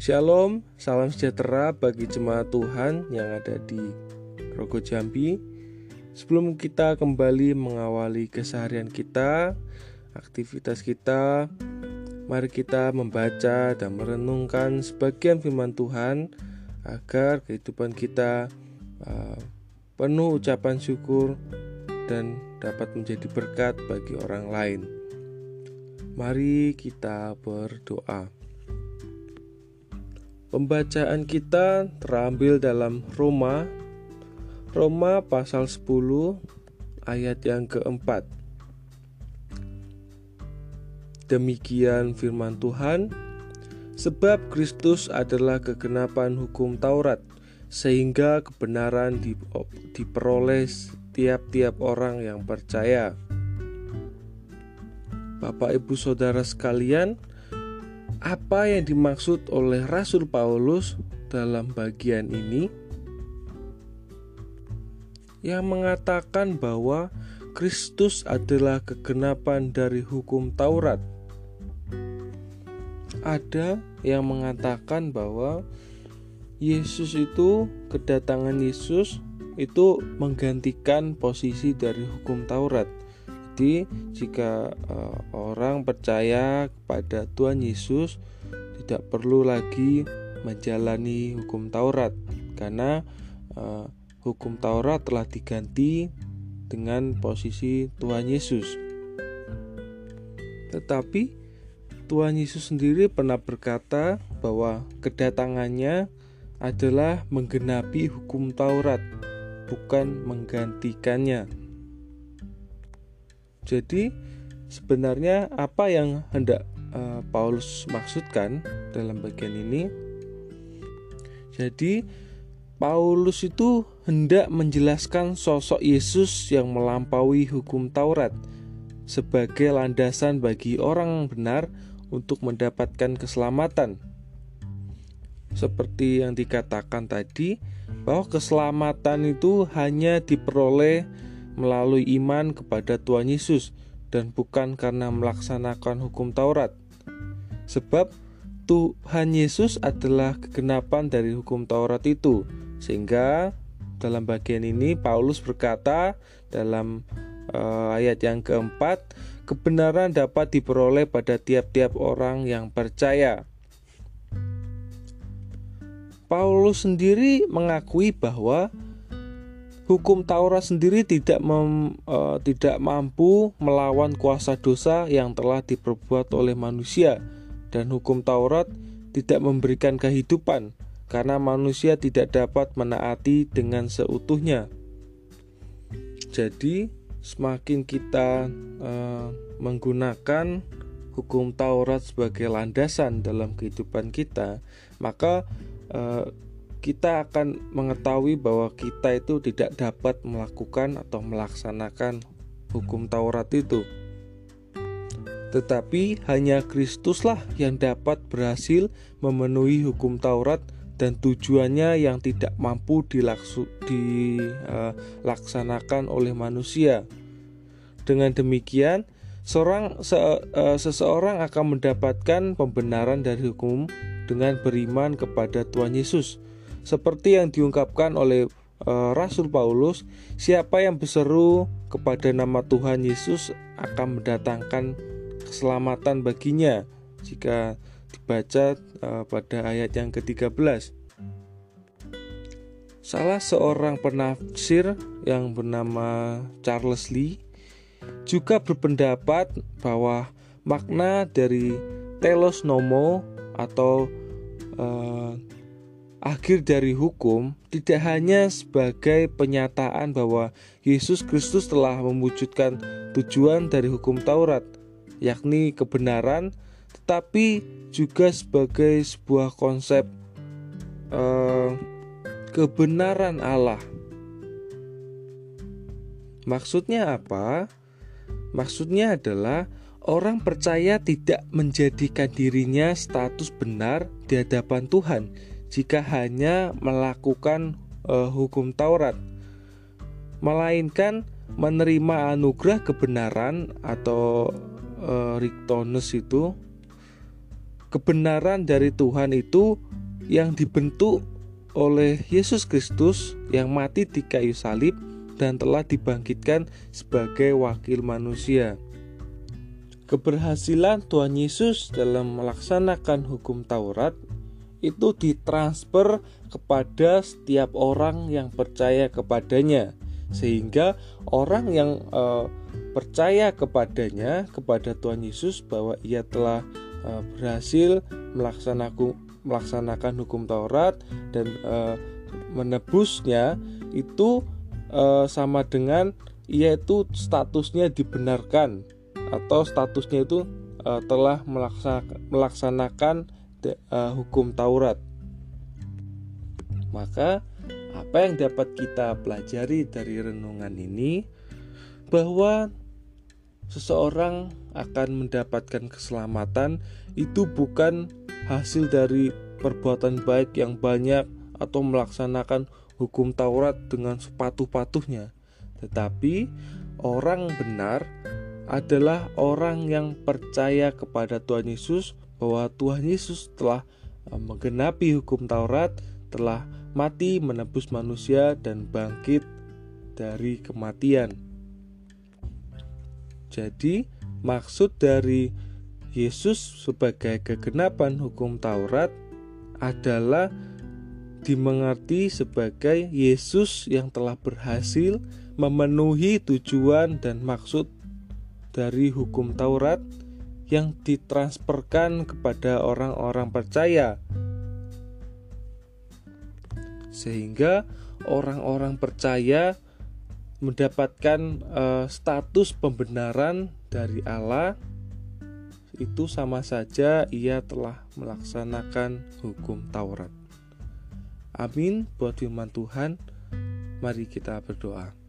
Shalom, salam sejahtera bagi jemaat Tuhan yang ada di Rogo Jambi. Sebelum kita kembali mengawali keseharian kita, aktivitas kita, mari kita membaca dan merenungkan sebagian firman Tuhan agar kehidupan kita uh, penuh ucapan syukur dan dapat menjadi berkat bagi orang lain. Mari kita berdoa. Pembacaan kita terambil dalam Roma Roma pasal 10 ayat yang keempat. Demikian firman Tuhan Sebab Kristus adalah kegenapan hukum Taurat Sehingga kebenaran diperoleh tiap-tiap orang yang percaya. Bapak ibu saudara sekalian apa yang dimaksud oleh Rasul Paulus dalam bagian ini? Yang mengatakan bahwa Kristus adalah kegenapan dari hukum Taurat. Ada yang mengatakan bahwa Yesus itu kedatangan Yesus itu menggantikan posisi dari hukum Taurat. Jadi, jika uh, orang percaya kepada Tuhan Yesus, tidak perlu lagi menjalani hukum Taurat, karena uh, hukum Taurat telah diganti dengan posisi Tuhan Yesus. Tetapi Tuhan Yesus sendiri pernah berkata bahwa kedatangannya adalah menggenapi hukum Taurat, bukan menggantikannya. Jadi sebenarnya apa yang hendak uh, Paulus maksudkan dalam bagian ini? Jadi Paulus itu hendak menjelaskan sosok Yesus yang melampaui hukum Taurat sebagai landasan bagi orang benar untuk mendapatkan keselamatan. Seperti yang dikatakan tadi, bahwa keselamatan itu hanya diperoleh melalui iman kepada Tuhan Yesus dan bukan karena melaksanakan hukum Taurat. Sebab Tuhan Yesus adalah kegenapan dari hukum Taurat itu. Sehingga dalam bagian ini Paulus berkata dalam uh, ayat yang keempat, kebenaran dapat diperoleh pada tiap-tiap orang yang percaya. Paulus sendiri mengakui bahwa hukum Taurat sendiri tidak mem, uh, tidak mampu melawan kuasa dosa yang telah diperbuat oleh manusia dan hukum Taurat tidak memberikan kehidupan karena manusia tidak dapat menaati dengan seutuhnya. Jadi semakin kita uh, menggunakan hukum Taurat sebagai landasan dalam kehidupan kita, maka uh, kita akan mengetahui bahwa kita itu tidak dapat melakukan atau melaksanakan hukum Taurat itu. Tetapi hanya Kristuslah yang dapat berhasil memenuhi hukum Taurat dan tujuannya yang tidak mampu dilaksanakan oleh manusia. Dengan demikian, seorang se, uh, seseorang akan mendapatkan pembenaran dari hukum dengan beriman kepada Tuhan Yesus seperti yang diungkapkan oleh uh, Rasul Paulus, siapa yang berseru kepada nama Tuhan Yesus akan mendatangkan keselamatan baginya. Jika dibaca uh, pada ayat yang ke-13. Salah seorang penafsir yang bernama Charles Lee juga berpendapat bahwa makna dari telos nomo atau uh, akhir dari hukum tidak hanya sebagai penyataan bahwa Yesus Kristus telah mewujudkan tujuan dari hukum Taurat, yakni kebenaran, tetapi juga sebagai sebuah konsep eh, kebenaran Allah. Maksudnya apa? Maksudnya adalah orang percaya tidak menjadikan dirinya status benar di hadapan Tuhan jika hanya melakukan uh, hukum Taurat, melainkan menerima anugerah kebenaran atau uh, riktonus itu kebenaran dari Tuhan itu yang dibentuk oleh Yesus Kristus yang mati di kayu salib dan telah dibangkitkan sebagai wakil manusia. Keberhasilan Tuhan Yesus dalam melaksanakan hukum Taurat itu ditransfer kepada setiap orang yang percaya kepadanya, sehingga orang yang uh, percaya kepadanya kepada Tuhan Yesus bahwa ia telah uh, berhasil melaksanakan melaksanakan hukum Taurat dan uh, menebusnya itu uh, sama dengan yaitu statusnya dibenarkan atau statusnya itu uh, telah melaksanakan, melaksanakan uh, hukum Taurat. Maka apa yang dapat kita pelajari dari renungan ini bahwa seseorang akan mendapatkan keselamatan itu bukan hasil dari perbuatan baik yang banyak atau melaksanakan hukum Taurat dengan sepatuh-patuhnya, tetapi orang benar adalah orang yang percaya kepada Tuhan Yesus bahwa Tuhan Yesus telah e, menggenapi hukum Taurat, telah mati menebus manusia dan bangkit dari kematian. Jadi, maksud dari Yesus sebagai kegenapan hukum Taurat adalah dimengerti sebagai Yesus yang telah berhasil memenuhi tujuan dan maksud dari hukum Taurat yang ditransferkan kepada orang-orang percaya sehingga orang-orang percaya mendapatkan uh, status pembenaran dari Allah itu sama saja ia telah melaksanakan hukum Taurat. Amin buat firman Tuhan. Mari kita berdoa.